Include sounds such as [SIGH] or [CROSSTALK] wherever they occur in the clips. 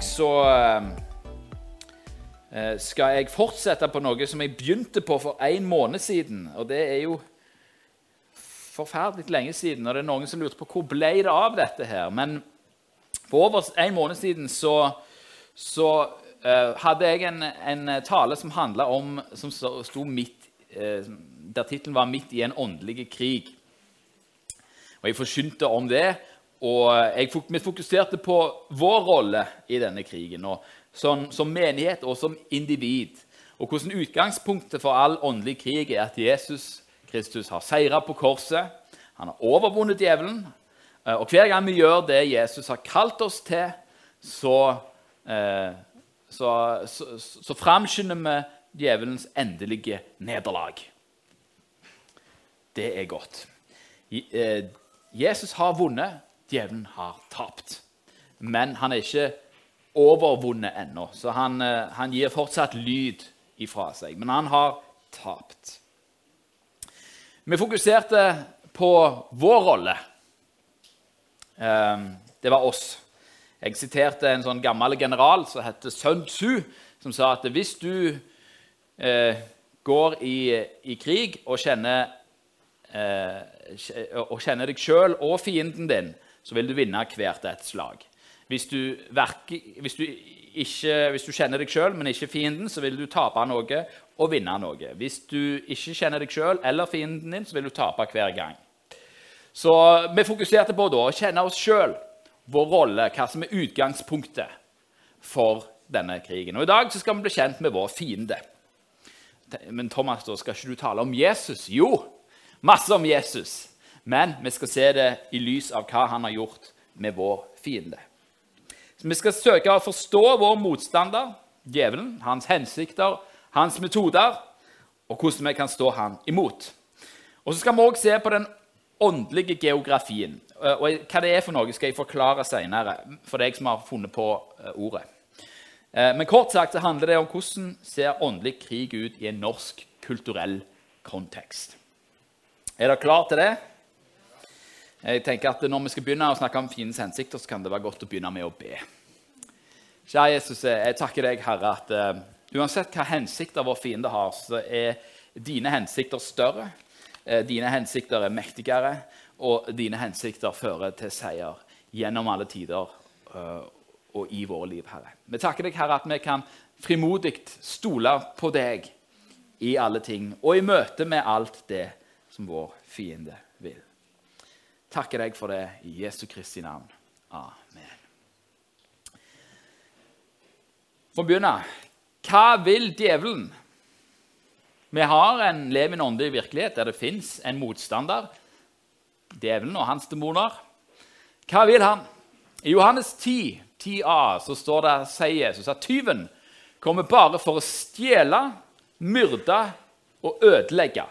dag så eh, skal jeg fortsette på noe som jeg begynte på for en måned siden. Og det er jo forferdelig lenge siden, og det er noen som lurte på hvor ble det av dette her. Men for over en måned siden så, så uh, hadde jeg en, en tale som handla om Som sto midt uh, Der tittelen var 'Midt i en åndelig krig'. Og jeg forkynte om det. Og jeg, vi fokuserte på vår rolle i denne krigen, sånn, som menighet og som individ. Og hvordan utgangspunktet for all åndelig krig er at Jesus Kristus har seira på korset. Han har overvunnet djevelen. Og hver gang vi gjør det Jesus har kalt oss til, så, eh, så, så, så framskynder vi djevelens endelige nederlag. Det er godt. Eh, Jesus har vunnet djevelen har tapt. Men han er ikke overvunnet ennå, så han, eh, han, gir fortsatt lyd ifra seg. Men han har tapt. Vi fokuserte på vår rolle. Ehm, det var oss. Jeg siterte en sånn gammel general som heter Sun Tzu, som sa at hvis du eh, går i, i, krig og kjenner, eh, og kjenner deg sjøl og fienden din, så vil du vinne hvert et slag. Hvis du, verker, hvis du, ikke, hvis du kjenner deg sjøl, men ikke fienden, så vil du tape noe og vinne noe. Hvis du ikke kjenner deg sjøl eller fienden din, så vil du tape hver gang. Så vi fokuserte på da, å kjenne oss sjøl, vår rolle, hva som er utgangspunktet for denne krigen. Og I dag skal vi bli kjent med vår fiende. Men Thomas, da skal ikke du tale om Jesus? Jo, masse om Jesus. Men vi skal se det i lys av hva han har gjort med vår fiende. Så Vi skal søke å forstå vår motstander, djevelen, hans hensikter, hans metoder, og hvordan vi kan stå han imot. Og Så skal vi òg se på den åndelige geografien. Og Hva det er for noe, skal jeg forklare senere for deg som har funnet på eh, ordet. Eh, men kort sagt så handler det om hvordan ser åndelig krig ut i en norsk kulturell kontekst. Er dere klar til det? Jeg tenker at Når vi skal begynne å snakke om fiendens hensikter, så kan det være godt å begynne med å be. Kjære Jesus, jeg takker deg, Herre, at uh, uansett hva hensikter vår fiende har, så er dine hensikter større, uh, dine hensikter er mektigere, og dine hensikter fører til seier gjennom alle tider uh, og i våre liv, Herre. Vi takker deg, Herre, at vi kan frimodig stole på deg i alle ting og i møte med alt det som vår fiende vil takker deg for det i Jesu Kristi navn. Amen. For å begynne hva vil djevelen? Vi har en levende åndelig virkelighet der det fins en motstander, djevelen og hans demoner. Hva vil han? I Johannes 10, 10a, så står det, sier Jesus at tyven kommer bare for å stjele, myrde og ødelegge.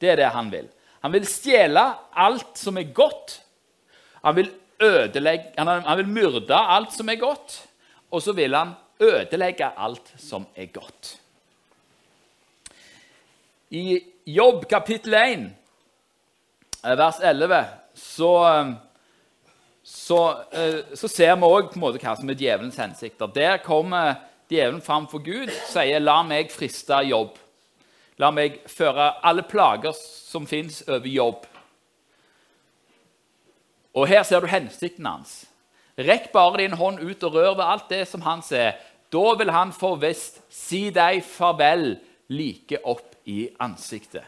Det er det han vil. Han vil stjele alt som er godt. Han vil, han, han vil myrde alt som er godt, og så vil han ødelegge alt som er godt. I Jobb kapittel 1, eh, vers 11, så, eh, så, eh, så ser vi òg hva som er djevelens hensikter. Der kommer djevelen fram for Gud og sier 'la meg friste jobb'. La meg føre alle plager som fins, over jobb. Og her ser du hensikten hans. Rekk bare din hånd ut og rør ved alt det som han ser. Da vil han få visst si deg farvel like opp i ansiktet.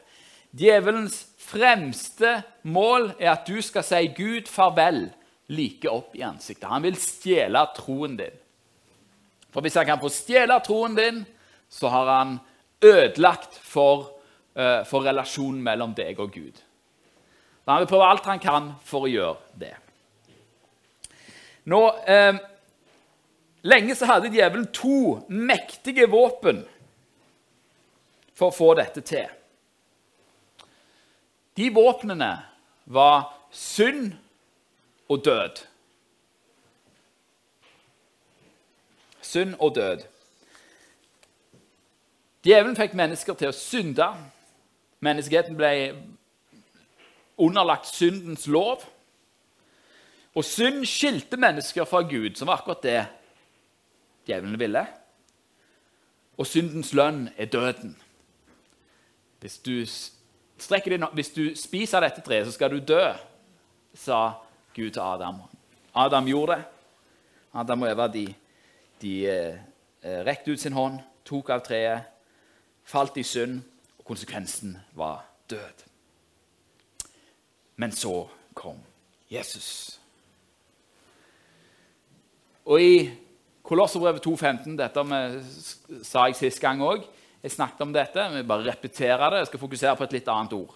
Djevelens fremste mål er at du skal si Gud farvel like opp i ansiktet. Han vil stjele troen din. For hvis han kan få stjele troen din, så har han ødelagt for, uh, for relasjonen mellom deg og Gud. Han vil prøve alt han kan for å gjøre det. Nå, eh, Lenge så hadde djevelen to mektige våpen for å få dette til. De våpnene var synd og død. Synd og død. Djevelen fikk mennesker til å synde. Menneskeheten ble underlagt syndens lov. Og synd skilte mennesker fra Gud, som var akkurat det djevelen ville. Og syndens lønn er døden. Hvis du, deg, hvis du spiser dette treet, så skal du dø, sa Gud til Adam. Adam gjorde det. Adam og Eva de, de eh, rekte ut sin hånd, tok av treet, falt i synd, og konsekvensen var død. Men så kom Jesus. Og i Kolosserbrevet 2,15 Dette med, sa jeg sist gang òg. Jeg snakket om dette. Jeg bare repeterer det. Jeg skal fokusere på et litt annet ord.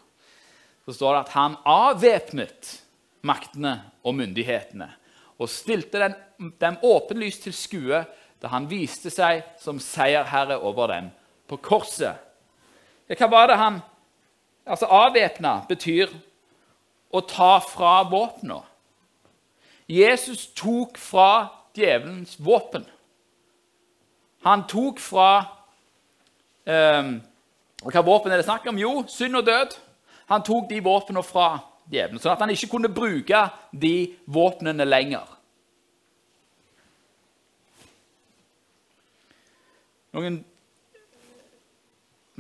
Så står det at han avvæpnet maktene og myndighetene og stilte dem åpenlyst til skue da han viste seg som seierherre over dem på korset. Hva var det han Altså, avvæpna betyr å ta fra våpna. Jesus tok fra djevelens våpen. Han tok fra um, Hva våpen er det snakk om? Jo, synd og død. Han tok de våpnene fra djevelen, sånn at han ikke kunne bruke de våpnene lenger. Noen,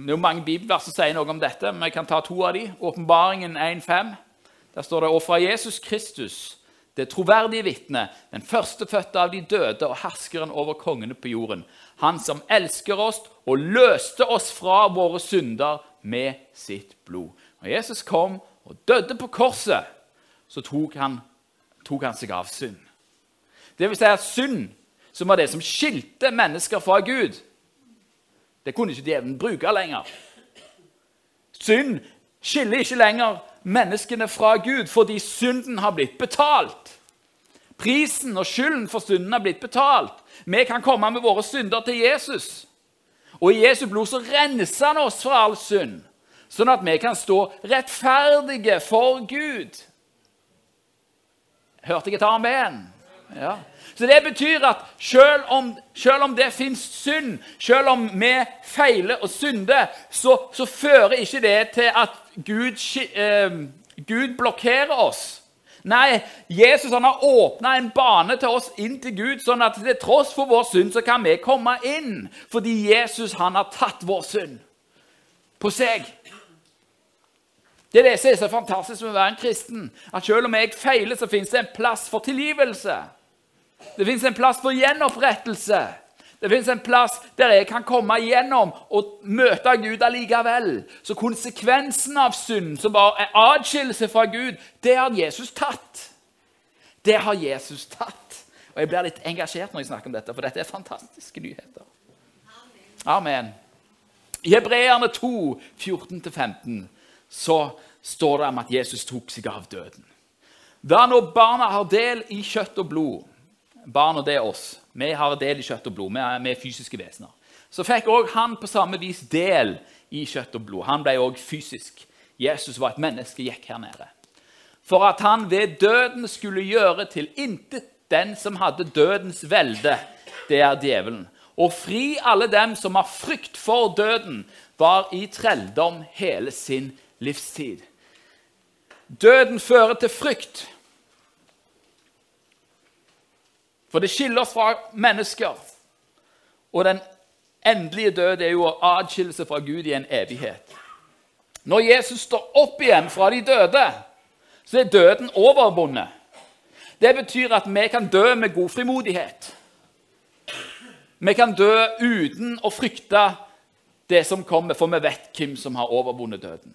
det er jo mange bibelvers som sier noe om dette, men jeg kan ta to av de. Åpenbaringen 1.5. Der står det Og fra Jesus Kristus, det troverdige vitne, den førstefødte av de døde og herskeren over kongene på jorden, han som elsker oss og løste oss fra våre synder med sitt blod. Når Jesus kom og døde på korset, så tok han, tok han seg av synd. Det vil si at synd, som var det som skilte mennesker fra Gud, det kunne ikke djevelen bruke lenger. Synd skiller ikke lenger menneskene fra Gud fordi synden har blitt betalt. Prisen og skylden for synden har blitt betalt. Vi kan komme med våre synder til Jesus. Og i Jesu blod så renser han oss fra all synd, sånn at vi kan stå rettferdige for Gud. Hørte jeg et amen? Ja. Så Det betyr at selv om, selv om det fins synd, selv om vi feiler og synder, så, så fører ikke det til at Gud, eh, Gud blokkerer oss. Nei, Jesus han har åpna en bane til oss inn til Gud, sånn at til tross for vår synd så kan vi komme inn. Fordi Jesus han har tatt vår synd på seg. Det er det som er så fantastisk med å være en kristen. At selv om jeg feiler, så fins det en plass for tilgivelse. Det fins en plass for gjenopprettelse. Det fins en plass der jeg kan komme igjennom og møte Gud allikevel. Så konsekvensen av synd, som bare er atskillelse fra Gud, det har Jesus tatt. Det har Jesus tatt. Og Jeg blir litt engasjert når jeg snakker om dette, for dette er fantastiske nyheter. Amen. I Hebreerne 2, 14-15 så står det om at Jesus tok seg av døden. Da når barna har del i kjøtt og blod Barna, det er oss. Vi har del i kjøtt og blod. Vi er, vi er fysiske vesener. Så fikk òg han på samme vis del i kjøtt og blod. Han ble òg fysisk. Jesus var et menneske, gikk her nede. For at han ved døden skulle gjøre til intet den som hadde dødens velde, det er djevelen. Og fri alle dem som har frykt for døden, var i trelldom hele sin livstid. Døden fører til frykt. For det skiller oss fra mennesker. Og den endelige død er jo adskillelse fra Gud i en evighet. Når Jesus står opp igjen fra de døde, så er døden overvunnet. Det betyr at vi kan dø med god frimodighet. Vi kan dø uten å frykte det som kommer, for vi vet hvem som har overvunnet døden.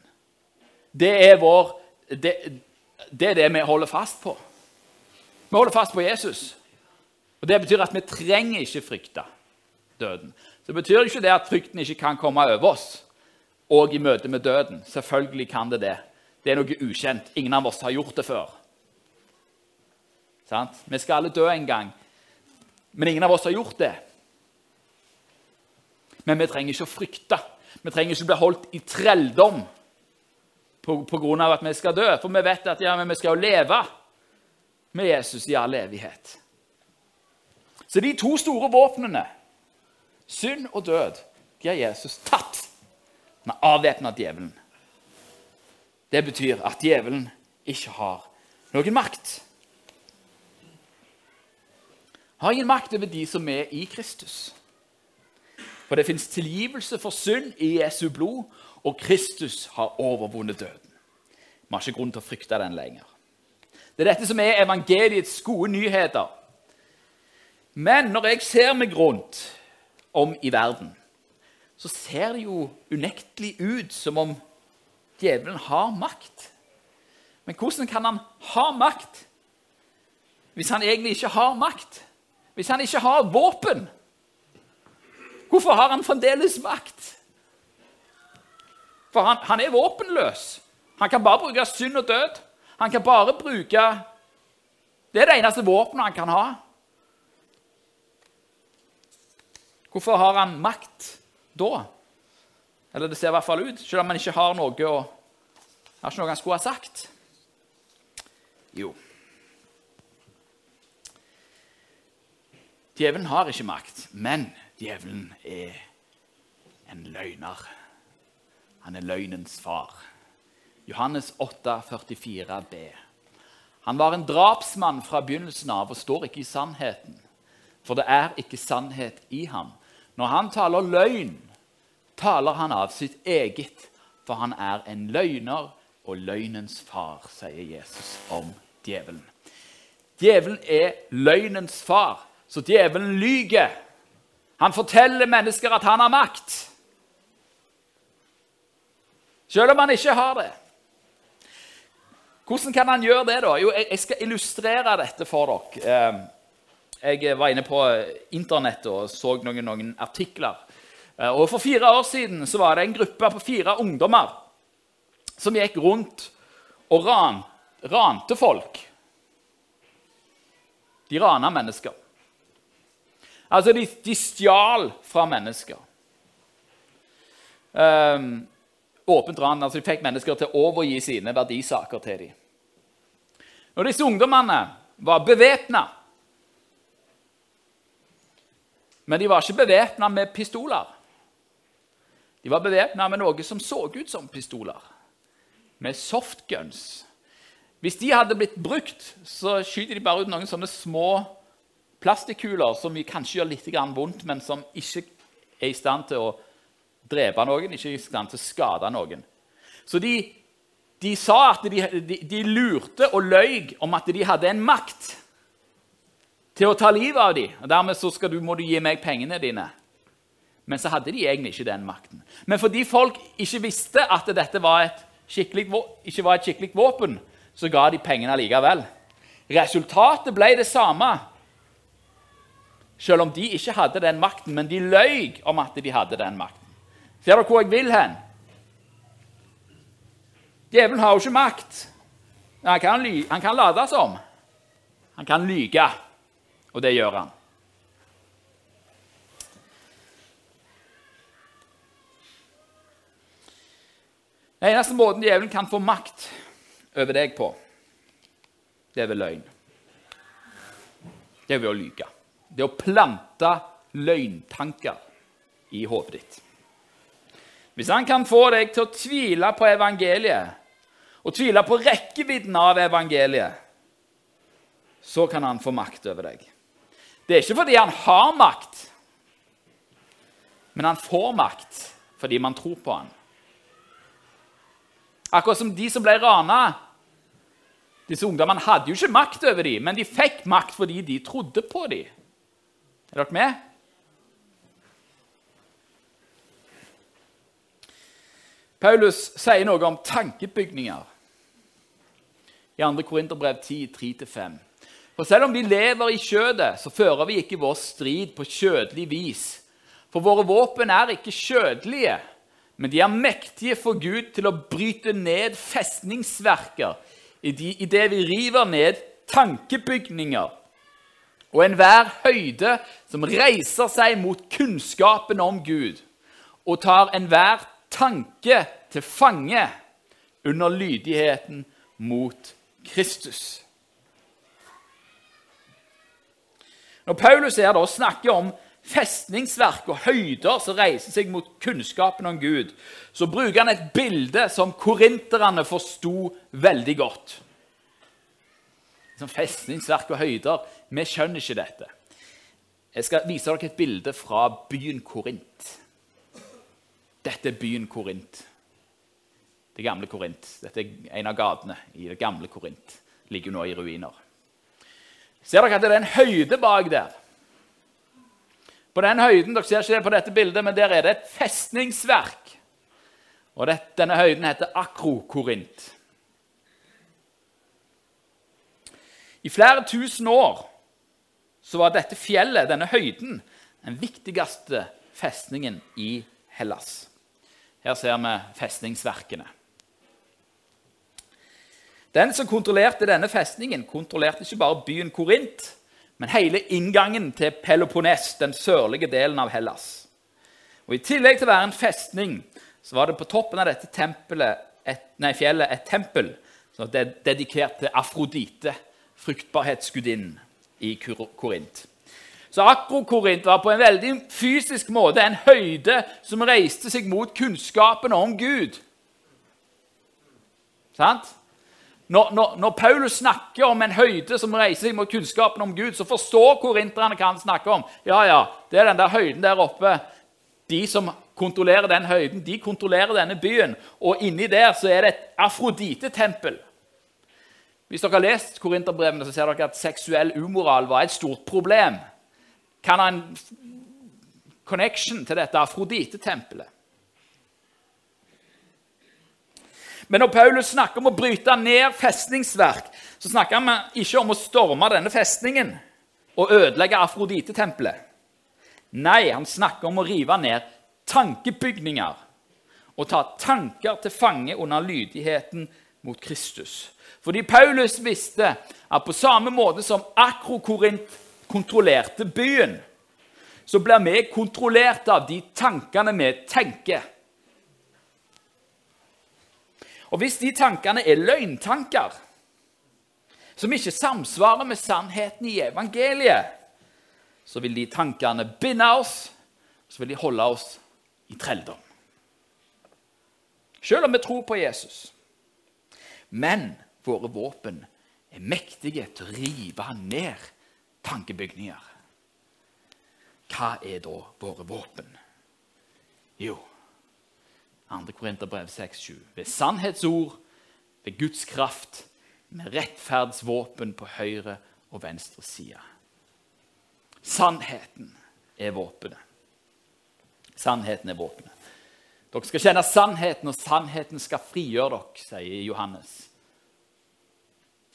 Det er, vår, det, det er det vi holder fast på. Vi holder fast på Jesus. Og Det betyr at vi trenger ikke frykte døden. Så det betyr ikke det at frykten ikke kan komme over oss og i møte med døden. Selvfølgelig kan det det. Det er noe ukjent. Ingen av oss har gjort det før. Sant? Vi skal alle dø en gang, men ingen av oss har gjort det. Men vi trenger ikke å frykte. Vi trenger ikke å bli holdt i trelldom pga. at vi skal dø. For vi vet at ja, vi skal jo leve med Jesus i all evighet. Så de to store våpnene, synd og død, de har Jesus tatt. Han har avvæpna djevelen. Det betyr at djevelen ikke har noen makt. Har ingen makt over de som er i Kristus. For det fins tilgivelse for synd i Jesu blod, og Kristus har overvunnet døden. Vi har ikke grunn til å frykte den lenger. Det er dette som er evangeliets gode nyheter. Men når jeg ser meg rundt om i verden, så ser det jo unektelig ut som om djevelen har makt. Men hvordan kan han ha makt hvis han egentlig ikke har makt? Hvis han ikke har våpen? Hvorfor har han fremdeles makt? For han, han er våpenløs. Han kan bare bruke synd og død. Han kan bare bruke Det er det eneste våpenet han kan ha. Hvorfor har han makt da? Eller det ser i hvert fall ut, selv om han ikke har noe å, har ikke noe han skulle ha sagt. Jo Djevelen har ikke makt, men djevelen er en løgner. Han er løgnens far. Johannes 8, 44b. Han var en drapsmann fra begynnelsen av og står ikke i sannheten. For det er ikke sannhet i ham. Når han taler løgn, taler han av sitt eget, for han er en løgner og løgnens far, sier Jesus om djevelen. Djevelen er løgnens far, så djevelen lyger. Han forteller mennesker at han har makt, selv om han ikke har det. Hvordan kan han gjøre det? da? Jo, Jeg skal illustrere dette for dere. Jeg var inne på Internett og så noen, noen artikler. Eh, og For fire år siden så var det en gruppe på fire ungdommer som gikk rundt og ran, rante folk. De rana mennesker. Altså, de, de stjal fra mennesker. Um, åpent ran. altså De fikk mennesker til å overgi sine verdisaker til dem. Når disse ungdommene var bevæpna Men de var ikke bevæpna med pistoler. De var bevæpna med noe som så ut som pistoler, med softguns. Hvis de hadde blitt brukt, så skyter de bare ut noen sånne små plastikkuler som kanskje gjør litt vondt, men som ikke er i stand til å drepe noen, ikke er i stand til å skade noen. Så de, de sa at de, de, de lurte og løy om at de hadde en makt til å ta livet av dem. Og dermed så du, må du gi meg pengene dine. Men så hadde de egentlig ikke den makten. Men fordi folk ikke visste at dette var ikke var et skikkelig våpen, så ga de pengene likevel. Resultatet ble det samme. Selv om de ikke hadde den makten, men de løy om at de hadde den makten. Ser dere hvor jeg vil hen? Djevelen har jo ikke makt. Han kan, han kan late som. Han kan lyge. Og det gjør han. Den eneste måten djevelen kan få makt over deg på, det er ved løgn. Det er ved å lyge. Det er å plante løgntanker i hodet ditt. Hvis han kan få deg til å tvile på evangeliet og tvile på rekkevidden av evangeliet, så kan han få makt over deg. Det er ikke fordi han har makt, men han får makt fordi man tror på han. Akkurat som de som ble rana. Disse ungdommene hadde jo ikke makt over dem, men de fikk makt fordi de trodde på dem. Er dere med? Paulus sier noe om tankebygninger i 2. Korinterbrev 10, 3-5. For selv om vi lever i kjødet, så fører vi ikke vår strid på kjødelig vis. For våre våpen er ikke kjødelige, men de er mektige for Gud til å bryte ned festningsverker idet vi river ned tankebygninger og enhver høyde som reiser seg mot kunnskapen om Gud, og tar enhver tanke til fange under lydigheten mot Kristus. Når Paulus er der og snakker om festningsverk og høyder som reiser seg mot kunnskapen om Gud, så bruker han et bilde som korinterne forsto veldig godt. Som festningsverk og høyder Vi skjønner ikke dette. Jeg skal vise dere et bilde fra byen Korint. Dette er byen Korint. Det gamle Korint. Dette er en av gatene i det gamle Korint. Ligger nå i ruiner. Ser dere at det er en høyde bak der? På den høyden, Dere ser ikke det på dette bildet, men der er det et festningsverk. Og det, Denne høyden heter Akro-Korint. I flere tusen år så var dette fjellet, denne høyden, den viktigste festningen i Hellas. Her ser vi festningsverkene. Den som kontrollerte denne festningen, kontrollerte ikke bare byen Korint, men hele inngangen til Peloponnes, den sørlige delen av Hellas. Og I tillegg til å være en festning så var det på toppen av dette et, nei, fjellet et tempel som var dedikert til Afrodite, fruktbarhetsgudinnen i Korint. Så Akro-Korint var på en veldig fysisk måte en høyde som reiste seg mot kunnskapen om Gud. Sant? Når, når, når, Paulus snakker om en høyde som reiser seg mot kunnskapen om Gud, så forstår korinterne hva han snakker om. Ja, ja, Det er den der høyden der oppe. De som kontrollerer den høyden, de kontrollerer denne byen. Og inni der så er det et afrodite-tempel. Hvis dere har lest korinterbrevene, så ser dere at seksuell umoral var et stort problem. Kan ha en connection til dette afrodite-tempelet. Men når Paulus snakker om å bryte ned festningsverk, så snakker han ikke om å storme denne festningen og ødelegge Afrodite-tempelet. Nei, han snakker om å rive ned tankebygninger og ta tanker til fange under lydigheten mot Kristus. Fordi Paulus visste at på samme måte som Akrokorint kontrollerte byen, så blir vi kontrollert av de tankene vi tenker. Og hvis de tankene er løgntanker, som ikke samsvarer med sannheten i evangeliet, så vil de tankene binde oss, så vil de holde oss i trelldom. Selv om vi tror på Jesus. Men våre våpen er mektige til å rive ned tankebygninger. Hva er da våre våpen? Jo, 2. Korinterbrev 6,7. Ved sannhetsord, ved Guds kraft, med rettferdsvåpen på høyre og venstre side. Sannheten er våpenet. Sannheten er våpenet. Dere skal kjenne sannheten, og sannheten skal frigjøre dere, sier Johannes.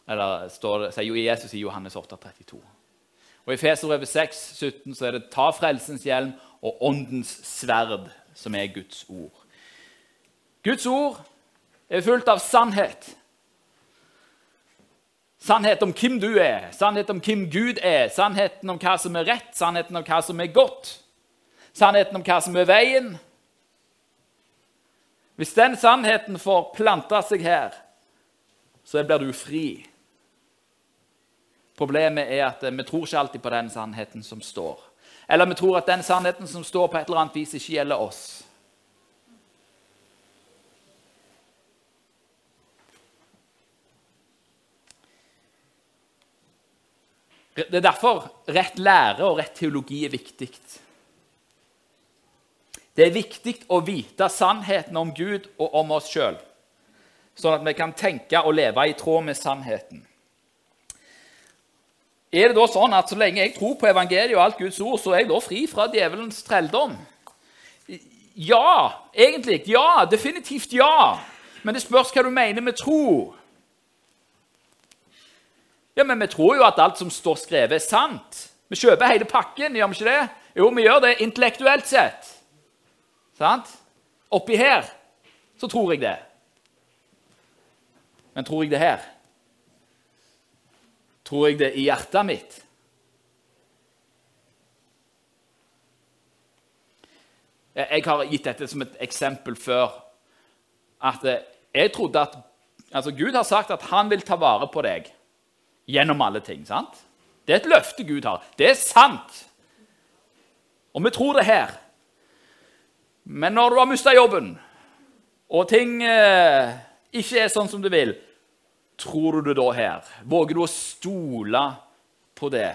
Eller det, sier Jesus i Johannes 8, 32. Og I Feserbrevet 6, 17 så er det 'ta frelsens hjelm og åndens sverd', som er Guds ord. Guds ord er fullt av sannhet. Sannhet om hvem du er, sannhet om hvem Gud er, sannheten om hva som er rett, sannheten om hva som er godt, sannheten om hva som er veien. Hvis den sannheten får planta seg her, så blir du fri. Problemet er at vi tror ikke alltid på den sannheten som står. Eller vi tror at den sannheten som står, på et eller annet vis ikke gjelder oss. Det er derfor rett lære og rett teologi er viktig. Det er viktig å vite sannheten om Gud og om oss sjøl, sånn at vi kan tenke og leve i tråd med sannheten. Er det da sånn at så lenge jeg tror på evangeliet og alt Guds ord, så er jeg da fri fra djevelens trelldom? Ja, egentlig. Ja, definitivt ja. Men det spørs hva du mener med tro. Ja, Men vi tror jo at alt som står skrevet, er sant. Vi kjøper hele pakken, gjør vi ikke det? Jo, vi gjør det intellektuelt sett. Sant? Oppi her så tror jeg det. Men tror jeg det her? Tror jeg det i hjertet mitt? Jeg har gitt dette som et eksempel før. At jeg trodde at altså Gud har sagt at han vil ta vare på deg gjennom alle ting. sant? Det er et løfte Gud har. Det er sant. Og vi tror det her. Men når du har mista jobben, og ting eh, ikke er sånn som du vil, tror du det da her? Våger du å stole på det?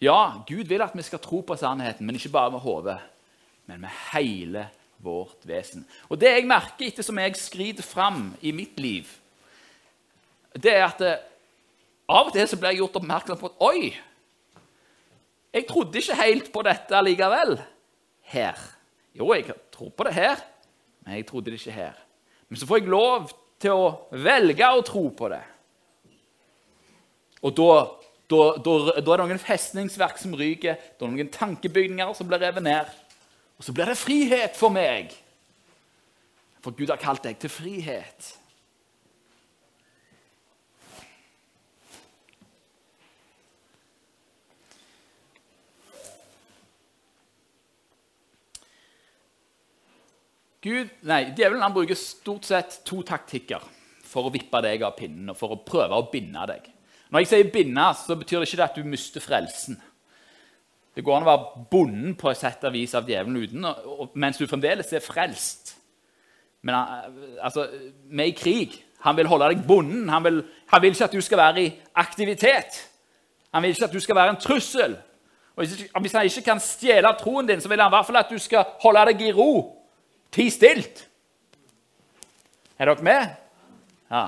Ja, Gud vil at vi skal tro på sannheten, men ikke bare med hodet, men med hele vårt vesen. Og Det jeg merker etter som jeg skrider fram i mitt liv, det er at det, av og til så blir jeg gjort oppmerksom på at Oi! Jeg trodde ikke helt på dette likevel her. Jo, jeg tror på det her, men jeg trodde det ikke her. Men så får jeg lov til å velge å tro på det. Og da, da, da, da er det noen festningsverk som ryker, det er noen tankebygninger som blir revet ned. Og så blir det frihet for meg. For Gud har kalt deg til frihet. Gud, nei, Djevelen han bruker stort sett to taktikker for å vippe deg av pinnen og for å prøve å binde deg. Når jeg sier 'binde', så betyr det ikke at du mister frelsen. Det går an å være bonden på et sett og vis av djevelen uten, mens du fremdeles er frelst. Men altså, vi er i krig. Han vil holde deg bonden. Han vil, han vil, ikke at du skal være i aktivitet. Han vil ikke at du skal være en trussel. Og Hvis han ikke kan stjele troen din, så vil han i hvert fall at du skal holde deg i ro. Ti stilt. Er dere med? Ja.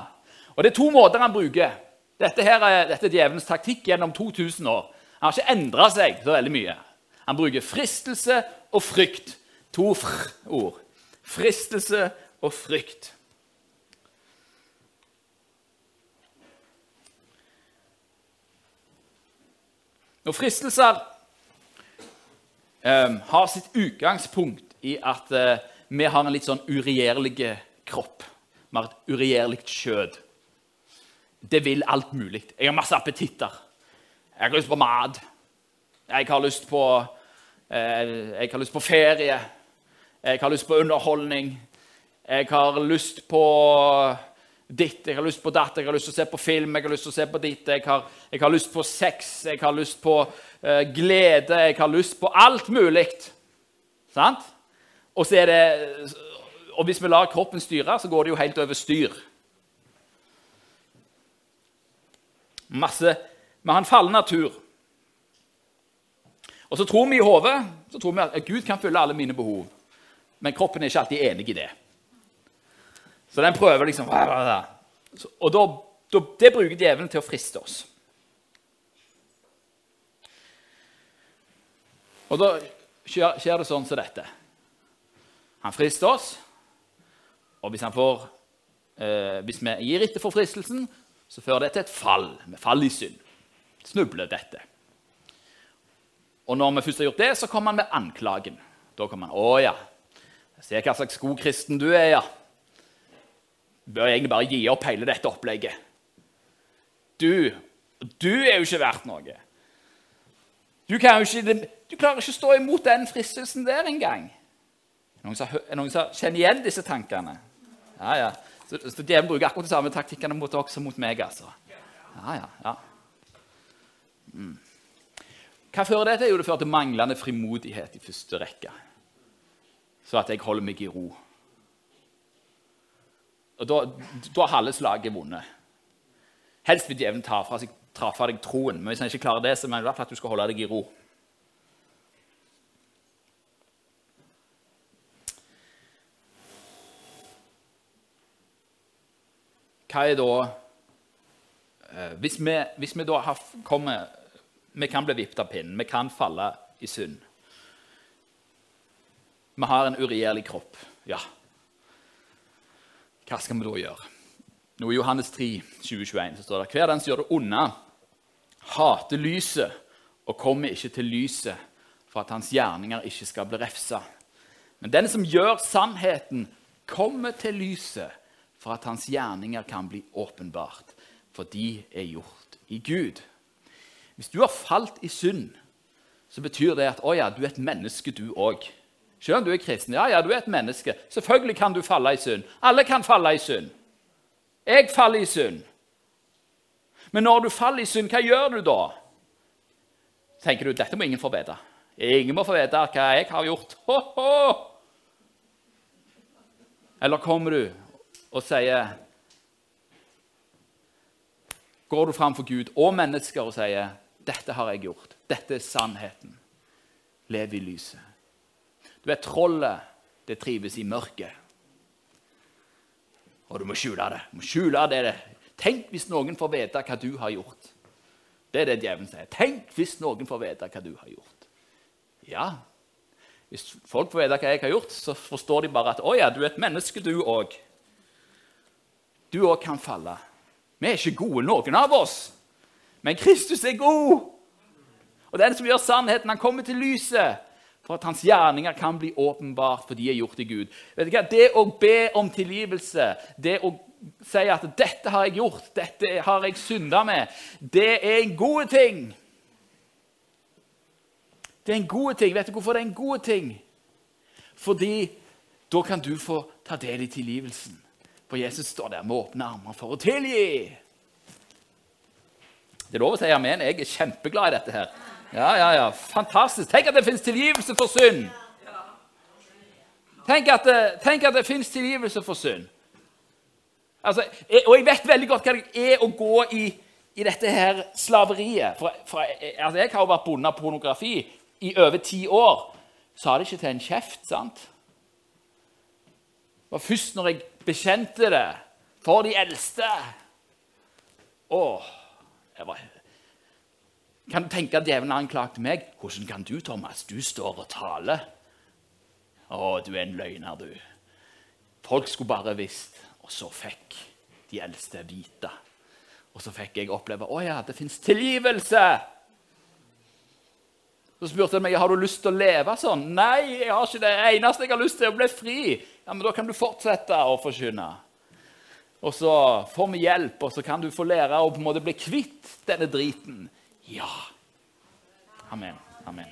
Og Det er to måter han bruker. Dette, her er, dette er djevelens taktikk gjennom 2000 år. Han har ikke endra seg så veldig mye. Han bruker fristelse og frykt. To fr-ord. Fristelse og frykt. Når fristelser um, har sitt utgangspunkt i at uh, vi har en litt sånn uregjerlig kropp. Vi har et uregjerlig kjød. Det vil alt mulig. Jeg har masse appetitter. Jeg har lyst på mat. Jeg har lyst på, eh, jeg har lyst på ferie. Jeg har lyst på underholdning. Jeg har lyst på ditt, jeg har lyst på datt, jeg har lyst til å se på film, jeg har lyst til å se på ditt, jeg har, jeg har lyst på sex, jeg har lyst på uh, glede, jeg har lyst på alt mulig. Sant? Og, det, og hvis vi lar kroppen styre, så går det jo helt over styr. Masse, Vi har en fallen natur. Og så tror vi i hodet så tror vi at Gud kan fylle alle mine behov. Men kroppen er ikke alltid enig i det. Så den prøver liksom Og da, da, det bruker djevelen til å friste oss. Og da skjer det sånn som dette. Han frister oss, og hvis, får, eh, hvis vi gir etter for fristelsen, så fører det til et fall. Vi faller i synd. Snubler dette. Og når vi først har gjort det, så kommer han med anklagen. Da kommer han 'Å ja, ser hva slags god kristen du er, ja.' Bør egentlig bare gi opp hele dette opplegget. Du, du er jo ikke verdt noe. Du, ikke, du klarer ikke å stå imot den fristelsen der engang. Noen som, noen som kjenner igjen disse tankene? Ja, ja. Så, så Djevelen bruker akkurat de samme taktikkene mot dere som mot meg. altså. Ja, ja, ja. Mm. Hva fører det til? Jo, det fører til manglende frimodighet i første rekke. Så at jeg holder meg i ro. Og Da, har halve slaget vunnet. Helst vil djevelen ta fra, seg, ta fra deg troen, men hvis han ikke klarer det, så mener fall at du skal holde deg i ro. Hva er da eh, hvis, vi, hvis vi da har kommet Vi kan bli vippet av pinnen, vi kan falle i synd. Vi har en uregjerlig kropp. Ja. Hva skal vi da gjøre? Nå I Johannes 3, 2021 så står det hver den som gjør det onde, hater lyset og kommer ikke til lyset for at hans gjerninger ikke skal bli refsa. Men den som gjør sannheten, kommer til lyset for at hans gjerninger kan bli åpenbart, for de er gjort i Gud. Hvis du har falt i synd, så betyr det at å ja, du er et menneske, du òg. Selv om du er kristen. Ja, ja, du er et menneske. Selvfølgelig kan du falle i synd. Alle kan falle i synd. Jeg faller i synd. Men når du faller i synd, hva gjør du da? Tenker du dette må ingen få vite. Ingen må få vite hva jeg har gjort. Ho, ho! Eller kommer du og sier Går du framfor Gud og mennesker og sier Dette har jeg gjort. Dette er sannheten. Lev i lyset. Du vet, trollet, det trives i mørket. Og du må skjule det. Du må skjule det. Tenk hvis noen får vite hva du har gjort. Det er det djevelen sier. Tenk hvis noen får vite hva du har gjort. Ja, hvis folk får vite hva jeg har gjort, så forstår de bare at å ja, du er et menneske, du òg. Du òg kan falle. Vi er ikke gode, noen av oss. Men Kristus er god. Og den som gjør sannheten, han kommer til lyset for at hans gjerninger kan bli åpenbart, for de er gjort i Gud. Vet du hva? Det å be om tilgivelse, det å si at 'dette har jeg gjort, dette har jeg synda med', det er en god ting. Det er en god ting. Vet du hvorfor det er en god ting? Fordi da kan du få ta del i tilgivelsen. For Jesus står der med åpne armer for å tilgi. Det er lov å si amen. Jeg er kjempeglad i dette her. Ja, ja, ja. Fantastisk. Tenk at det fins tilgivelse for synd. Tenk at det, tenk det fins tilgivelse for synd. Altså, jeg, og jeg vet veldig godt hva det er å gå i, i dette her slaveriet. For, for altså, jeg har jo vært bonde av pornografi i over ti år, sa det ikke til en kjeft. sant? Det var først når jeg bekjente det for de eldste Å, var Kan du tenke at djevelen anklagte meg? Hvordan kan du, Thomas? Du står og taler. Å, du er en løgner, du. Folk skulle bare visst. Og så fikk de eldste vite. Og så fikk jeg oppleve å ja, det fins tilgivelse. Så spurte han meg har du lyst til å leve sånn. Nei, jeg har ikke det. det eneste jeg har lyst til, er å bli fri. Ja, Men da kan du fortsette å forkynne. Og så får vi hjelp, og så kan du få lære å på en måte bli kvitt denne driten. Ja. Amen. Amen.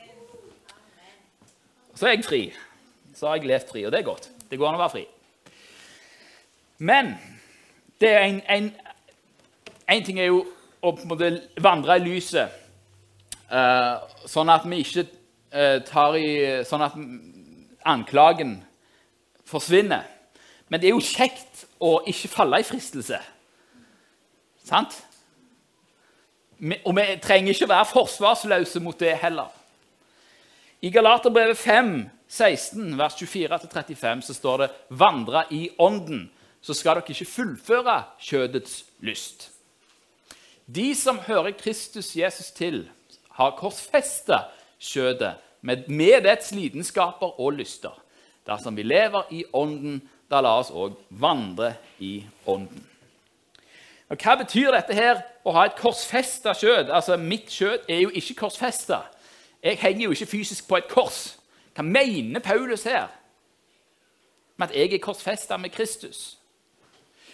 Så er jeg fri. Så har jeg levd fri, og det er godt. Det går an å være fri. Men det er en, en, en ting er jo å på en måte vandre i lyset. Uh, sånn at vi ikke uh, tar i Sånn at anklagen forsvinner. Men det er jo kjekt å ikke falle i fristelse. Sant? Og vi trenger ikke være forsvarsløse mot det heller. I Galaterbrevet 5, 16, vers 24-35 så står det 'Vandre i ånden', så skal dere ikke fullføre kjødets lyst. De som hører Kristus Jesus til, har korsfesta kjødet med, med dets lidenskaper og lyster. Dersom vi lever i Ånden, da la oss òg vandre i Ånden. Og Hva betyr dette her, å ha et korsfesta kjød? Altså, Mitt kjød er jo ikke korsfesta. Jeg henger jo ikke fysisk på et kors. Hva mener Paulus her? Med at jeg er korsfesta med Kristus?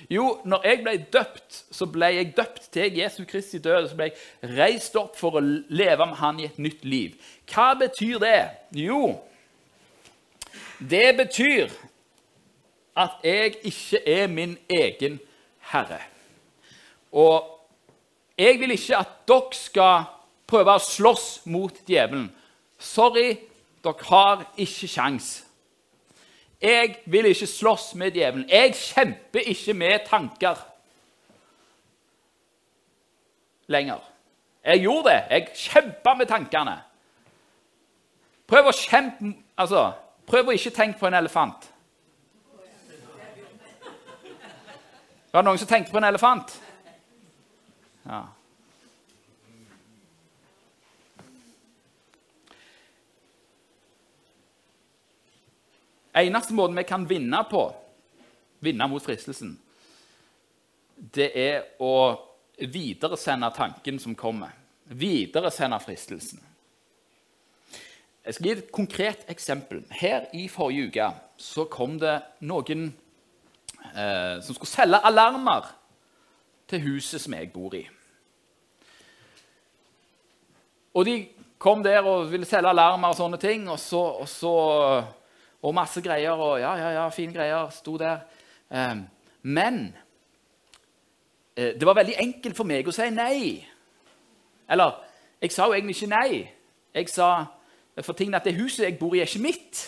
Jo, når jeg ble døpt, så ble jeg døpt til Jesu Kristi død. Så ble jeg reist opp for å leve med Han i et nytt liv. Hva betyr det? Jo, det betyr at jeg ikke er min egen herre. Og jeg vil ikke at dere skal prøve å slåss mot djevelen. Sorry, dere har ikke sjans'. Jeg vil ikke slåss med djevelen. Jeg kjemper ikke med tanker lenger. Jeg gjorde det. Jeg kjempa med tankene. Prøv å kjempe Altså, prøv å ikke tenke på en elefant. Var det noen som tenkte på en elefant? Ja. Eneste måten vi kan vinne på, vinne mot fristelsen, det er å videresende tanken som kommer. Videresende fristelsen. Jeg skal gi et konkret eksempel. Her i forrige uke så kom det noen eh, som skulle selge alarmer til huset som jeg bor i. Og de kom der og ville selge alarmer og sånne ting. Og så, og så og masse greier. Og ja, ja, ja, fine greier. Sto der. Eh, men eh, det var veldig enkelt for meg å si nei. Eller jeg sa jo egentlig ikke nei. Jeg sa for tingene at det huset jeg bor i, er ikke mitt.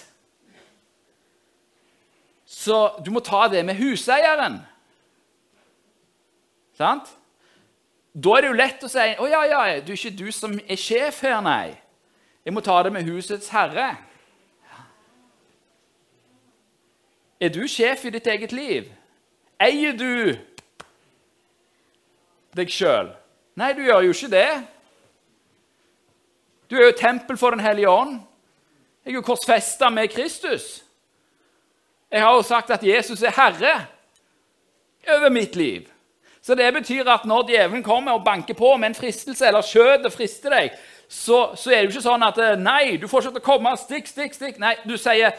Så du må ta det med huseieren. Sant? Da er det jo lett å si å ja, ja, det er ikke du som er sjef her, nei. Jeg må ta det med husets herre. Er du sjef i ditt eget liv? Eier du deg sjøl? Nei, du gjør jo ikke det. Du er jo tempel for Den hellige ånd. Jeg er jo korsfesta med Kristus. Jeg har jo sagt at Jesus er herre over mitt liv. Så det betyr at når djevelen kommer og banker på med en fristelse, eller skjøtet frister deg, så, så, er det jo ikke sånn at Nei, du får ikke til å komme. Stikk, stikk, stikk. Nei, du sier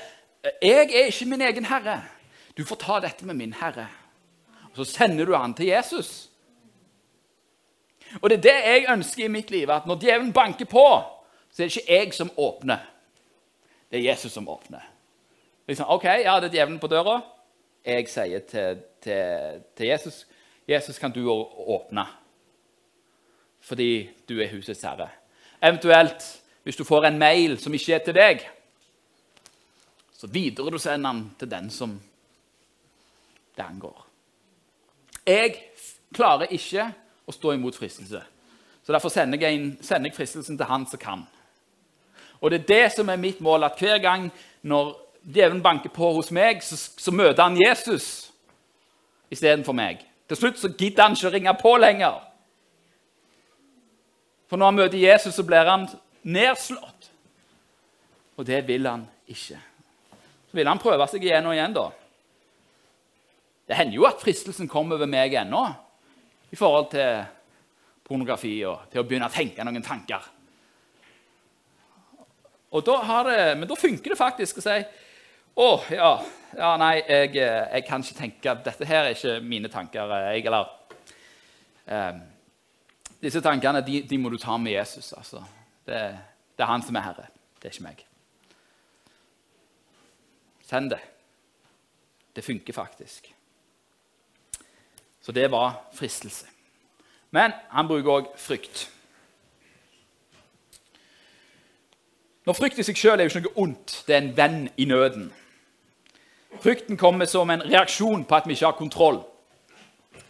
jeg er ikke min egen herre. Du får ta dette med min herre. Og Så sender du han til Jesus. Og det er det jeg ønsker i mitt liv, at når djevelen banker på, så er det ikke jeg som åpner. Det er Jesus som åpner. Liksom, OK, ja, det er djevelen på døra. Jeg sier til, til, til Jesus Jesus, kan du åpne? Fordi du er husets herre. Eventuelt, hvis du får en mail som ikke er til deg, så videre du sender den til den som det angår. Jeg klarer ikke å stå imot fristelse. Så Derfor sender jeg, inn, sender jeg fristelsen til han som kan. Og det er det som er mitt mål, at hver gang når djevelen banker på hos meg, så, så møter han Jesus istedenfor meg. Til slutt så gidder han ikke å ringe på lenger. For når han møter Jesus, så blir han nedslått. Og det vil han ikke. Så vil han prøve seg igjen og igjen, da. Det hender jo at fristelsen kommer over meg ennå i forhold til pornografi og til å begynne å tenke noen tanker. Og da det, men da funker det faktisk å si å, ja, ja nei, jeg, jeg, kan ikke tenke Dette her er ikke mine tanker. Jeg, eller um, Disse tankene de, de, må du ta med Jesus. altså. Det, det er han som er herre. Det er ikke meg. Send det. Det funker faktisk. Så det var fristelse. Men han bruker òg frykt. Når frykt i seg sjøl er jo ikke noe ondt. Det er en venn i nøden. Frykten kommer som en reaksjon på at vi ikke har kontroll.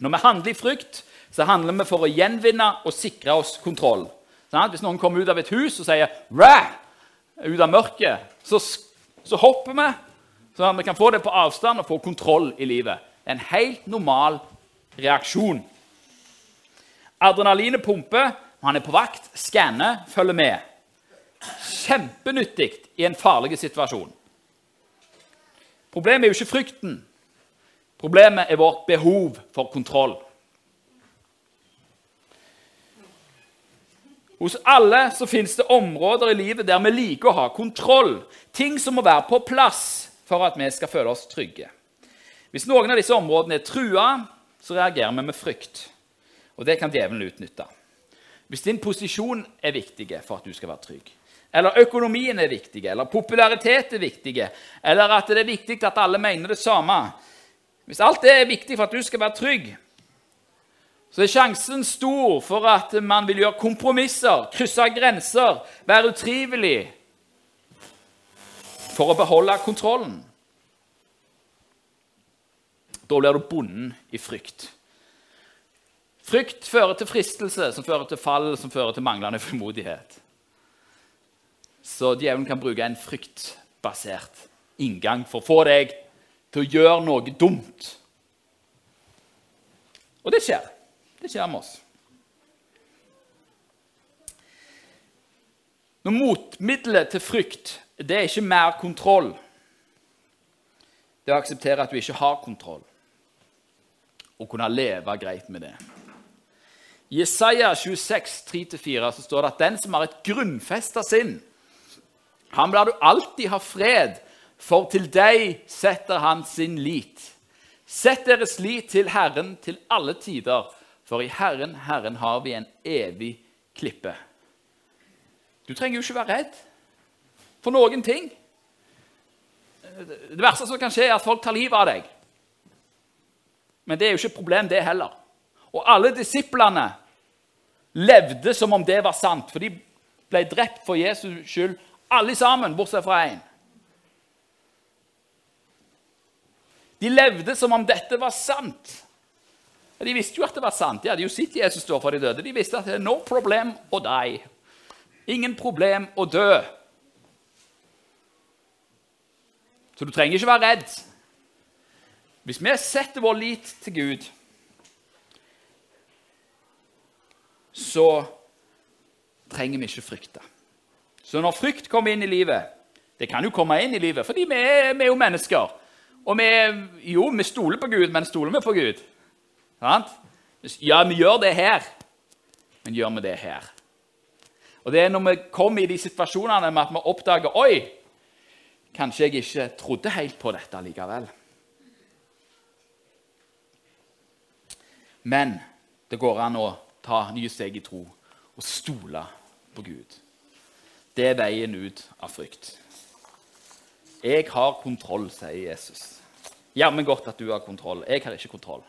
Når vi handler i frykt, så handler vi for å gjenvinne og sikre oss kontroll. Sånn Hvis noen kommer ut av et hus og sier 'ræ' ut av mørket, så, så hopper vi Sånn at vi kan få det på avstand og få kontroll i livet. En helt normal reaksjon. Adrenalinet pumper, han er på vakt, skanner, følger med. Kjempenyttig i en farlig situasjon. Problemet er jo ikke frykten. Problemet er vårt behov for kontroll. Hos alle så finnes det områder i livet der vi liker å ha kontroll. Ting som må være på plass for at vi skal føle oss trygge. Hvis noen av disse områdene er trua, så reagerer vi med frykt. Og det kan djevelen utnytte. Hvis din posisjon er viktig for at du skal være trygg, eller økonomien er viktig, eller popularitet er viktig, eller at det er viktig at alle mener det samme Hvis alt det er viktig for at du skal være trygg, så er sjansen stor for at man vil gjøre kompromisser, krysse grenser, være utrivelig, for å beholde kontrollen. Da blir du bonden i frykt. Frykt fører til fristelse, som fører til fall, som fører til manglende frimodighet. Så djevelen kan bruke en fryktbasert inngang for å få deg til å gjøre noe dumt. Og det skjer. Det skjer med oss. Når motmiddelet til frykt det er ikke mer kontroll. Det å akseptere at du ikke har kontroll, og kunne leve greit med det. I Jesaja 26, 3-4 så står det at den som har et grunnfesta sinn, han lar du alltid ha fred, for til deg setter han sin lit. Sett deres lit til Herren til alle tider, for i Herren, Herren har vi en evig klippe. Du trenger jo ikke være redd for noen ting. Det verste som kan skje, er at folk tar livet av deg. Men det er jo ikke et problem, det heller. Og alle disiplene levde som om det var sant, for de ble drept for Jesus skyld, alle sammen, bortsett fra én. De levde som om dette var sant. De visste jo at det var sant. De hadde jo sett Jesus stå for de døde. De visste at det er no problem å die. Ingen problem å dø. Så du trenger ikke være redd. Hvis vi setter vår lit til Gud, så trenger vi ikke frykte. Så når frykt kommer inn i livet Det kan jo komme inn i livet, fordi vi er, vi er jo mennesker. Og vi, jo, vi stoler på Gud, men stoler vi på Gud? Sant? Ja, vi gjør det her, men gjør vi det her? Og Det er når vi kommer i de situasjonene med at vi oppdager Oi, kanskje jeg ikke trodde helt på dette likevel. Men det går an å ta nye steg i tro og stole på Gud. Det er veien ut av frykt. Jeg har kontroll, sier Jesus. Jammen godt at du har kontroll. Jeg har ikke kontroll.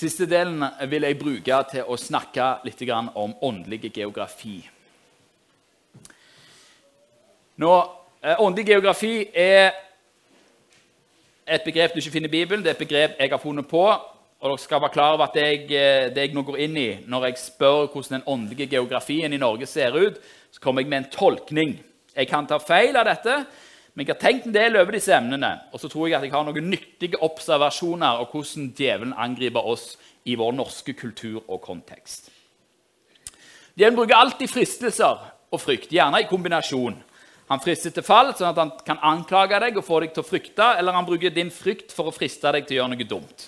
Siste delen vil jeg bruke til å snakke litt om åndelig geografi. Nå, eh, Åndelig geografi er et begrep du ikke finner i Bibelen. Det er et begrep jeg har funnet på. Og dere skal være klar over at jeg, eh, det jeg nå går inn i, når jeg spør hvordan den åndelige geografien i Norge ser ut, så kommer jeg med en tolkning. Jeg kan ta feil av dette, men jeg har tenkt en del over disse emnene. Og så tror jeg at jeg har noen nyttige observasjoner av hvordan djevelen angriper oss i vår norske kultur og kontekst. Djevelen bruker alltid fristelser og frykt, gjerne i kombinasjon. Han frister til fall, sånn at han kan anklage deg og få deg til å frykte, eller han bruker din frykt for å friste deg til å gjøre noe dumt.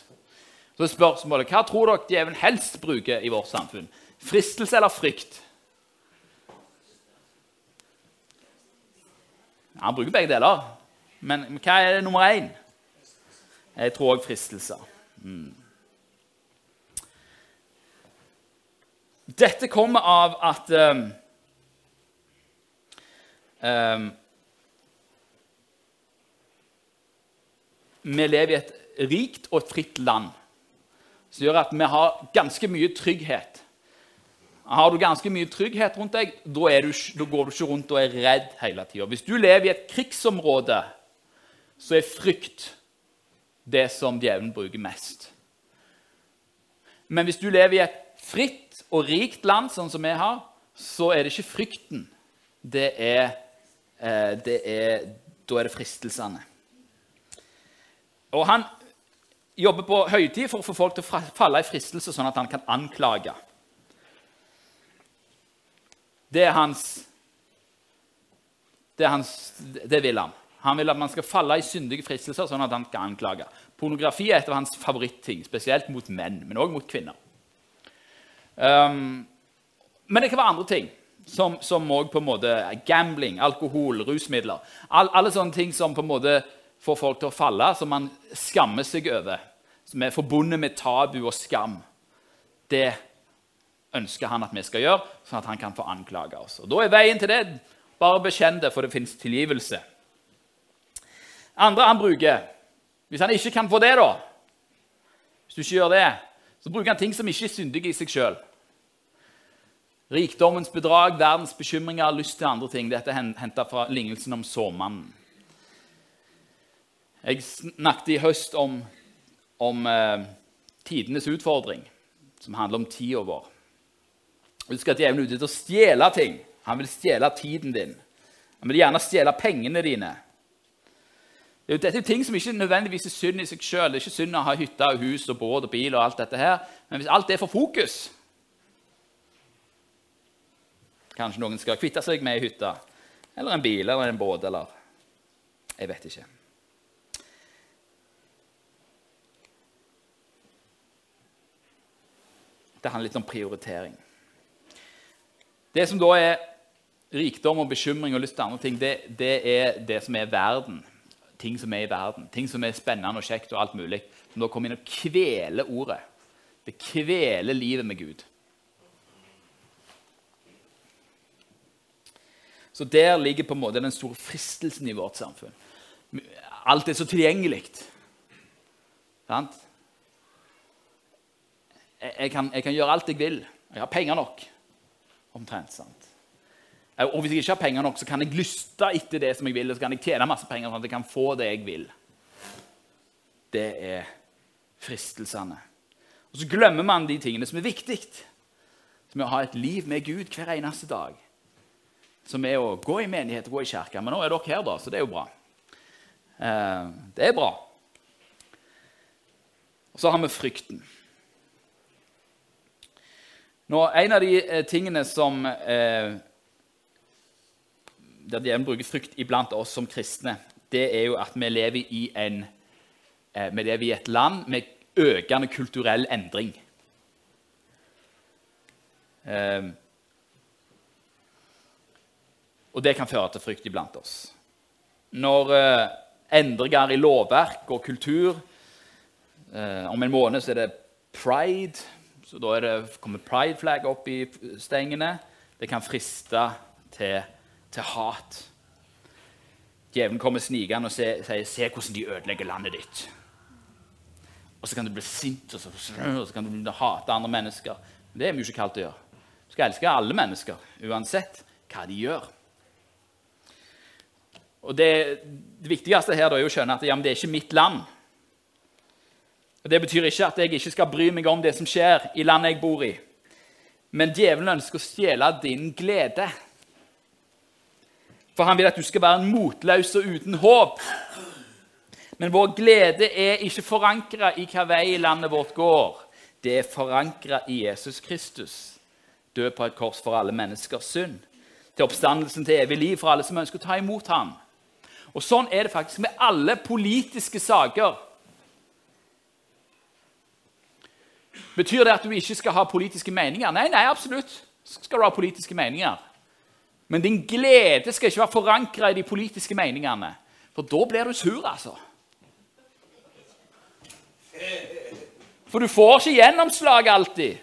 Så spørsmålet, Hva tror dere djevelen helst bruker i vårt samfunn? Fristelse eller frykt? Han bruker begge deler. Men hva er det nummer én? Jeg tror òg fristelser. Mm. Dette kommer av at um, um, Vi lever i et rikt og fritt land som gjør at vi har ganske mye trygghet. Har du ganske mye trygghet rundt deg, da, du, da går du ikke rundt og er redd hele tida. Hvis du lever i et krigsområde, så er frykt det som djevelen bruker mest. Men hvis du lever i et fritt og rikt land, sånn som vi har, så er det ikke frykten. Det er, eh, det er Da er det fristelsene. Og han jobber på høytid for å få folk til å falle i fristelse, sånn at han kan anklage. Det er hans Det, er hans, det vil han. Han vil at man skal falle i syndige fristelser, sånn at han kan anklage. Pornografi er et av hans favoritting, spesielt mot menn, men òg mot kvinner. Um, men det kan være andre ting, som, som på en måte gambling, alkohol, rusmidler. All, alle sånne ting som på en måte får folk til å falle, som man skammer seg over. Som er forbundet med tabu og skam. Det ønsker han at vi skal gjøre, sånn at han kan få anklage oss. Og Da er veien til det bare bekjenn det, for det fins tilgivelse. Andre han bruker Hvis han ikke kan få det, da Hvis du ikke gjør det, så bruker han ting som ikke er syndige i seg sjøl. Rikdommens bedrag, verdens bekymringer, lyst til andre ting. Dette er henta fra lignelsen om såmannen. Jeg snakket i høst om, om eh, tidenes utfordring, som handler om tida vår. Husk at djevelen er ute etter å stjele ting. Han vil stjele tiden din. Han vil gjerne stjele pengene dine. Det er jo, dette er ting som ikke nødvendigvis er synd i seg sjøl. Det er ikke synd å ha hytte og hus og båt og bil og alt dette her. Men hvis alt det får fokus Kanskje noen skal kvitte seg med ei hytte eller en bil eller en båt eller Jeg vet ikke. Det handler litt om prioritering. Det som da er rikdom og bekymring og lyst til andre ting, det, det, er det som er verden. Ting som er i verden. Ting som er spennende og kjekt og alt mulig. Som da kommer inn og kveler ordet. Det kveler livet med Gud. Så der ligger på en måte den store fristelsen i vårt samfunn. Alt er så tilgjengelig. Sant? Jeg, jeg, kan, jeg kan gjøre alt jeg vil. Jeg har penger nok omtrent. sant? Og hvis jeg ikke har penger nok, så kan jeg lyste etter det som jeg vil, og så kan jeg tjene masse penger sånn at jeg kan få det jeg vil. Det er fristelsene. Og så glemmer man de tingene som er viktig. Som er å ha et liv med Gud hver eneste dag. Som er å gå i menighet og gå i kirke. Men nå er dere her, da, så det er jo bra. Eh, det er bra. Og så har vi frykten. Nå, en av de eh, tingene som eh, Der djevelen bruker frykt iblant oss som kristne, det er jo at vi lever i, en, eh, vi lever i et land med økende kulturell endring. Eh, og det kan føre til frykt iblant oss. Når eh, endringer i lovverk og kultur eh, Om en måned så er det pride. Så Da det, kommer pride-flagget opp i stengene. Det kan friste til, til hat. Djevelen kommer snikende og sier 'Se hvordan de ødelegger landet ditt'. Og så kan du bli sint og så, og så kan du hate andre mennesker. Det er vi jo ikke kalt å gjøre. Du skal elske alle mennesker, uansett hva de gjør. Og Det, det viktigste her er å skjønne at ja, det er ikke mitt land. Og Det betyr ikke at jeg ikke skal bry meg om det som skjer i landet jeg bor i. Men djevelen ønsker å stjele din glede. For han vil at du skal være motløs og uten håp. Men vår glede er ikke forankra i hva vei landet vårt går. Det er forankra i Jesus Kristus, død på et kors for alle menneskers synd. Til oppstandelsen til evig liv for alle som ønsker å ta imot ham. Og Sånn er det faktisk med alle politiske saker. Betyr det at du ikke skal ha politiske meninger? Nei, nei, absolutt skal du ha politiske meninger. Men din glede skal ikke være forankra i de politiske meningene. For da blir du sur, altså. For du får ikke gjennomslag alltid.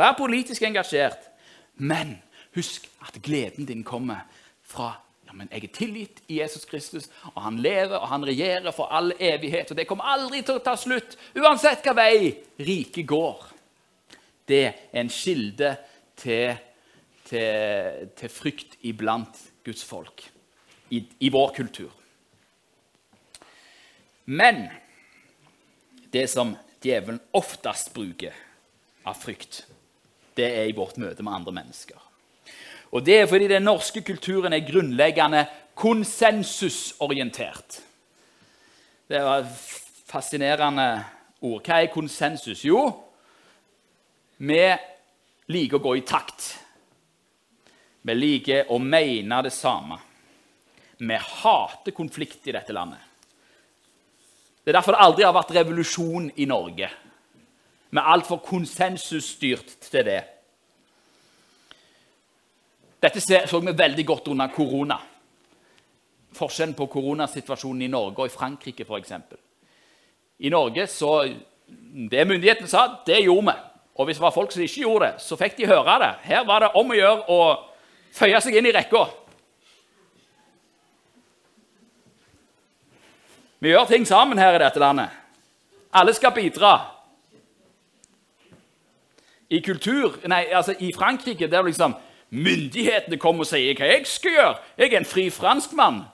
Vær politisk engasjert, men Husk at gleden din kommer fra ja, men jeg er tilgitt i Jesus Kristus, og han lever og han regjerer for all evighet. Og det kommer aldri til å ta slutt, uansett hva vei riket går. Det er en kilde til, til, til frykt iblant Guds folk i, i vår kultur. Men det som djevelen oftest bruker av frykt, det er i vårt møte med andre mennesker. Og Det er fordi den norske kulturen er grunnleggende konsensusorientert. Det var et fascinerende ord. Hva er konsensus? Jo, vi liker å gå i takt. Vi liker å mene det samme. Vi hater konflikt i dette landet. Det er derfor det aldri har vært revolusjon i Norge. Vi er altfor konsensusstyrt til det. Dette så vi veldig godt under korona. Forskjellen på koronasituasjonen i Norge og i Frankrike f.eks. I Norge så Det myndighetene sa, det gjorde vi. Og hvis det var folk som ikke gjorde det, så fikk de høre det. Her var det om å gjøre å føye seg inn i rekka. Vi gjør ting sammen her i dette landet. Alle skal bidra. I kultur, nei, altså i Frankrike der liksom Myndighetene kom og sier hva jeg skal gjøre. Jeg er en fri franskmann.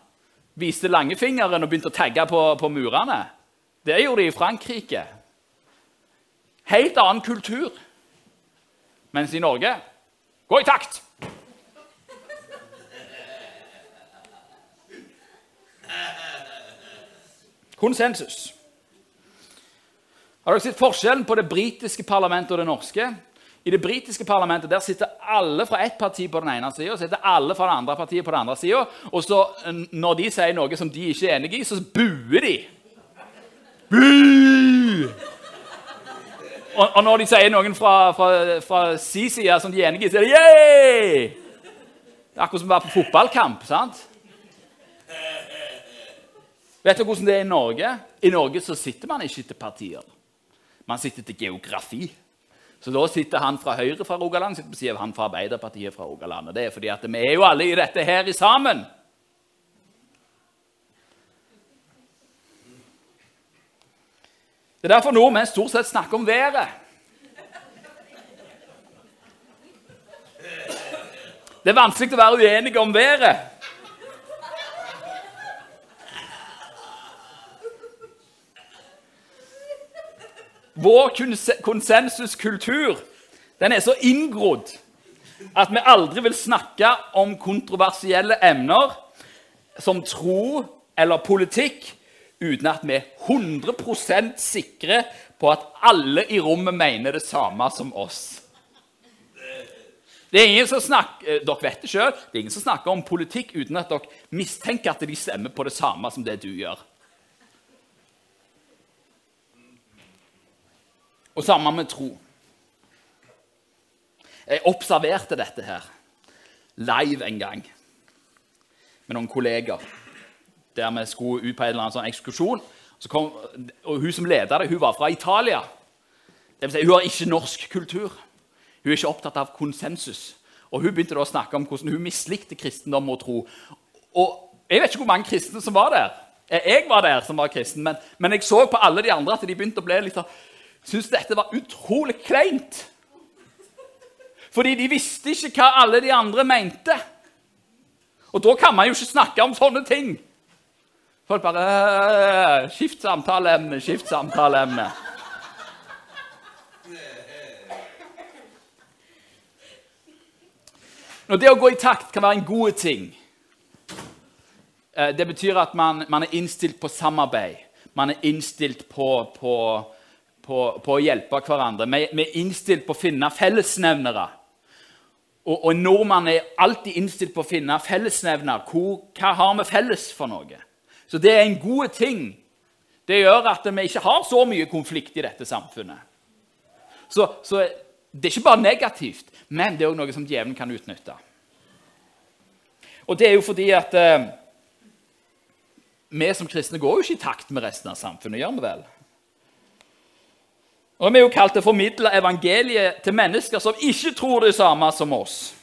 Viste langfingeren og begynte å tagge på, på murene. Det gjorde de i Frankrike. Helt annen kultur. Mens i Norge gå i takt! Konsensus. Har dere sett forskjellen på det britiske parlamentet og det norske? I det britiske parlamentet der sitter alle fra ett parti på den ene sida og sitter alle fra det andre partiet på den andre sida. Og så, når de sier noe som de ikke er enig i, så buer de. Bu! Og, og, når de sier noen fra, fra, fra si side som de er enig i, så er det yeah! Det er akkurat som å være på fotballkamp. sant? Vet du hvordan det er i Norge? I Norge så sitter man ikke etter partier. Man sitter til geografi. Så da sitter han fra Høyre fra Rogaland sitter på siden av han fra Arbeiderpartiet fra Rogaland. Og det er fordi at vi er jo alle i dette her i sammen. Det er derfor nordmenn stort sett snakker om været. Det er vanskelig å være uenige om været. Vår konsensuskultur den er så inngrodd at vi aldri vil snakke om kontroversielle emner som tro eller politikk uten at vi er 100% sikre på at alle i rommet mener det samme som oss. Det er ingen som snakker, eh, dere vet det selv, det er ingen som snakker om politikk uten at dere mistenker at de stemmer på det samme som det du gjør. Og samme med tro. Jeg observerte dette her live en gang med noen kolleger. Der vi skulle ut på en eller annen sånn ekskursjon. Kom, og Hun som leda det, hun var fra Italia. Det vil si, hun har ikke norsk kultur. Hun er ikke opptatt av konsensus. Og Hun begynte da å snakke om hvordan hun mislikte kristendom og tro. Og Jeg vet ikke hvor mange kristne som var der. Jeg var der som var kristen, men, men jeg så på alle de andre at de begynte å bli litt sånn syntes dette var utrolig kleint. Fordi de visste ikke hva alle de andre mente. Og da kan man jo ikke snakke om sånne ting. Folk bare «Øh, Skift samtaleemne, skift samtaleemne. Når det å gå i takt kan være en god ting eh, Det betyr at man, man er innstilt på samarbeid. Man er innstilt på, på på, på å hjelpe hverandre. Vi, vi, er innstilt på å finne fellesnevnere. Og, og nordmann er alltid innstilt på å finne fellesnevner. Hvor, hva har vi felles for noe? Så det er en god ting. Det gjør at vi ikke har så mye konflikt i dette samfunnet. Så, så det er ikke bare negativt, men det er også noe som djevelen kan utnytte. Og det er jo fordi at eh, vi som kristne går jo ikke i takt med resten av samfunnet, gjør vi vel? Og Vi er jo kalt til å formidle evangeliet til mennesker som ikke tror det samme som oss.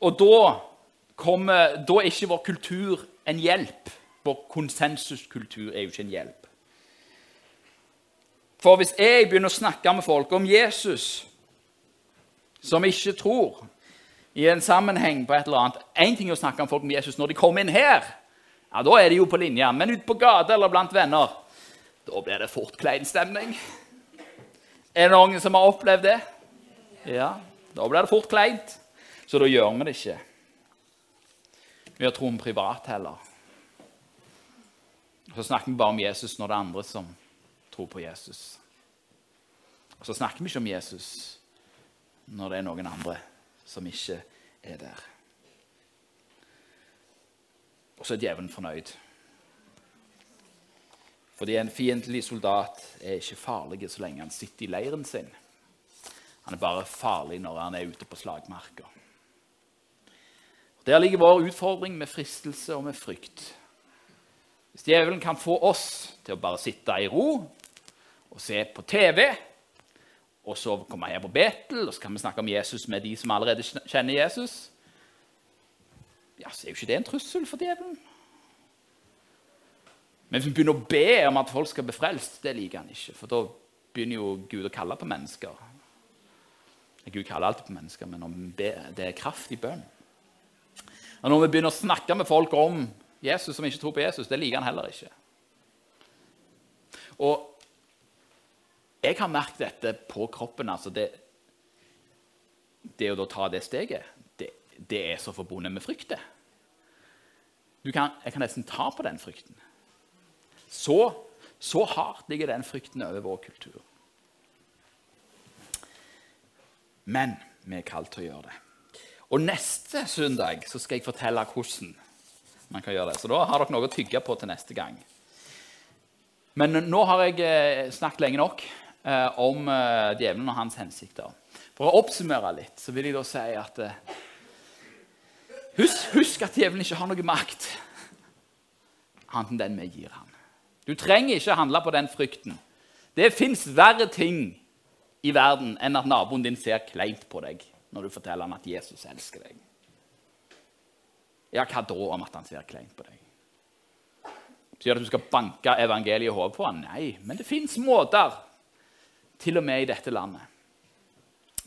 Og da, kommer, da er ikke vår kultur en hjelp. Vår konsensuskultur er jo ikke en hjelp. For hvis jeg begynner å snakke med folk om Jesus som ikke tror, i en sammenheng på et eller annet Én ting er å snakke om folk om Jesus når de kommer inn her. Ja, Da er de jo på linja. Men ute på gata eller blant venner, da blir det fort klein stemning. Er det noen som har opplevd det? Ja, da blir det fort kleint. Så da gjør vi det ikke. Vi har troen privat heller. Så snakker vi bare om Jesus når det er andre som tror på Jesus. Og så snakker vi ikke om Jesus når det er noen andre som ikke er der. Og så er djevelen fornøyd. Fordi en fiendtlig soldat er ikke farlig så lenge han sitter i leiren sin. Han er bare farlig når han er ute på slagmarka. Der ligger vår utfordring med fristelse og med frykt. Hvis djevelen kan få oss til å bare sitte i ro og se på TV, og så komme her på Betel, og så kan vi snakke om Jesus med de som allerede kjenner Jesus ja, så er jo ikke det en trussel for djevelen. Men hvis vi begynner å be om at folk skal bli frelst, det liker han ikke. For da begynner jo Gud å kalle på mennesker. Gud kaller alltid på mennesker, men det er kraft i bønn. Og Når vi begynner å snakke med folk om Jesus som ikke tror på Jesus, det liker han heller ikke. Og jeg har merket dette på kroppen. altså det, det å ta det steget det er så forbundet med frykt. Jeg kan nesten ta på den frykten. Så, så hardt ligger den frykten over vår kultur. Men vi er kalt til å gjøre det. Og neste søndag så skal jeg fortelle hvordan man kan gjøre det. Så da har dere noe å tygge på til neste gang. Men nå har jeg eh, snakket lenge nok eh, om eh, djevelen og hans hensikter. For å oppsummere litt så vil jeg da si at Husk, husk at djevelen ikke har noe makt annet enn den vi gir ham. Du trenger ikke handle på den frykten. Det fins verre ting i verden enn at naboen din ser kleint på deg når du forteller ham at Jesus elsker deg. Ja, hva da om at han ser kleint på deg? Betyr det at du skal banke evangeliet i hodet på ham? Nei, men det fins måter, til og med i dette landet,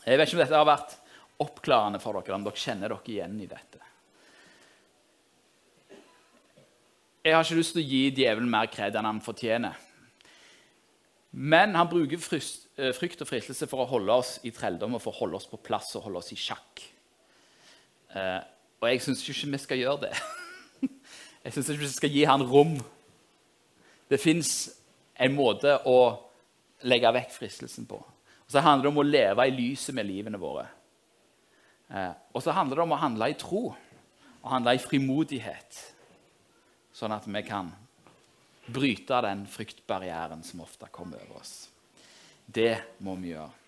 Jeg vet ikke om dette har vært oppklarende for dere, om dere kjenner dere igjen i dette. Jeg har ikke lyst til å gi djevelen mer kred enn han fortjener. Men han bruker eh, frykt og fristelse for å holde oss i trelldom og for å holde oss på plass og holde oss i sjakk. Eh, og jeg syns ikke vi skal gjøre det. [LAUGHS] Jeg syns ikke vi skal gi han rom. Det fins en måte å legge vekk fristelsen på. Og Så handler det om å leve i lyset med livene våre. Eh, og så handler det om å handle i tro og handle i frimodighet, sånn at vi kan bryte den fryktbarrieren som ofte kommer over oss. Det må vi gjøre.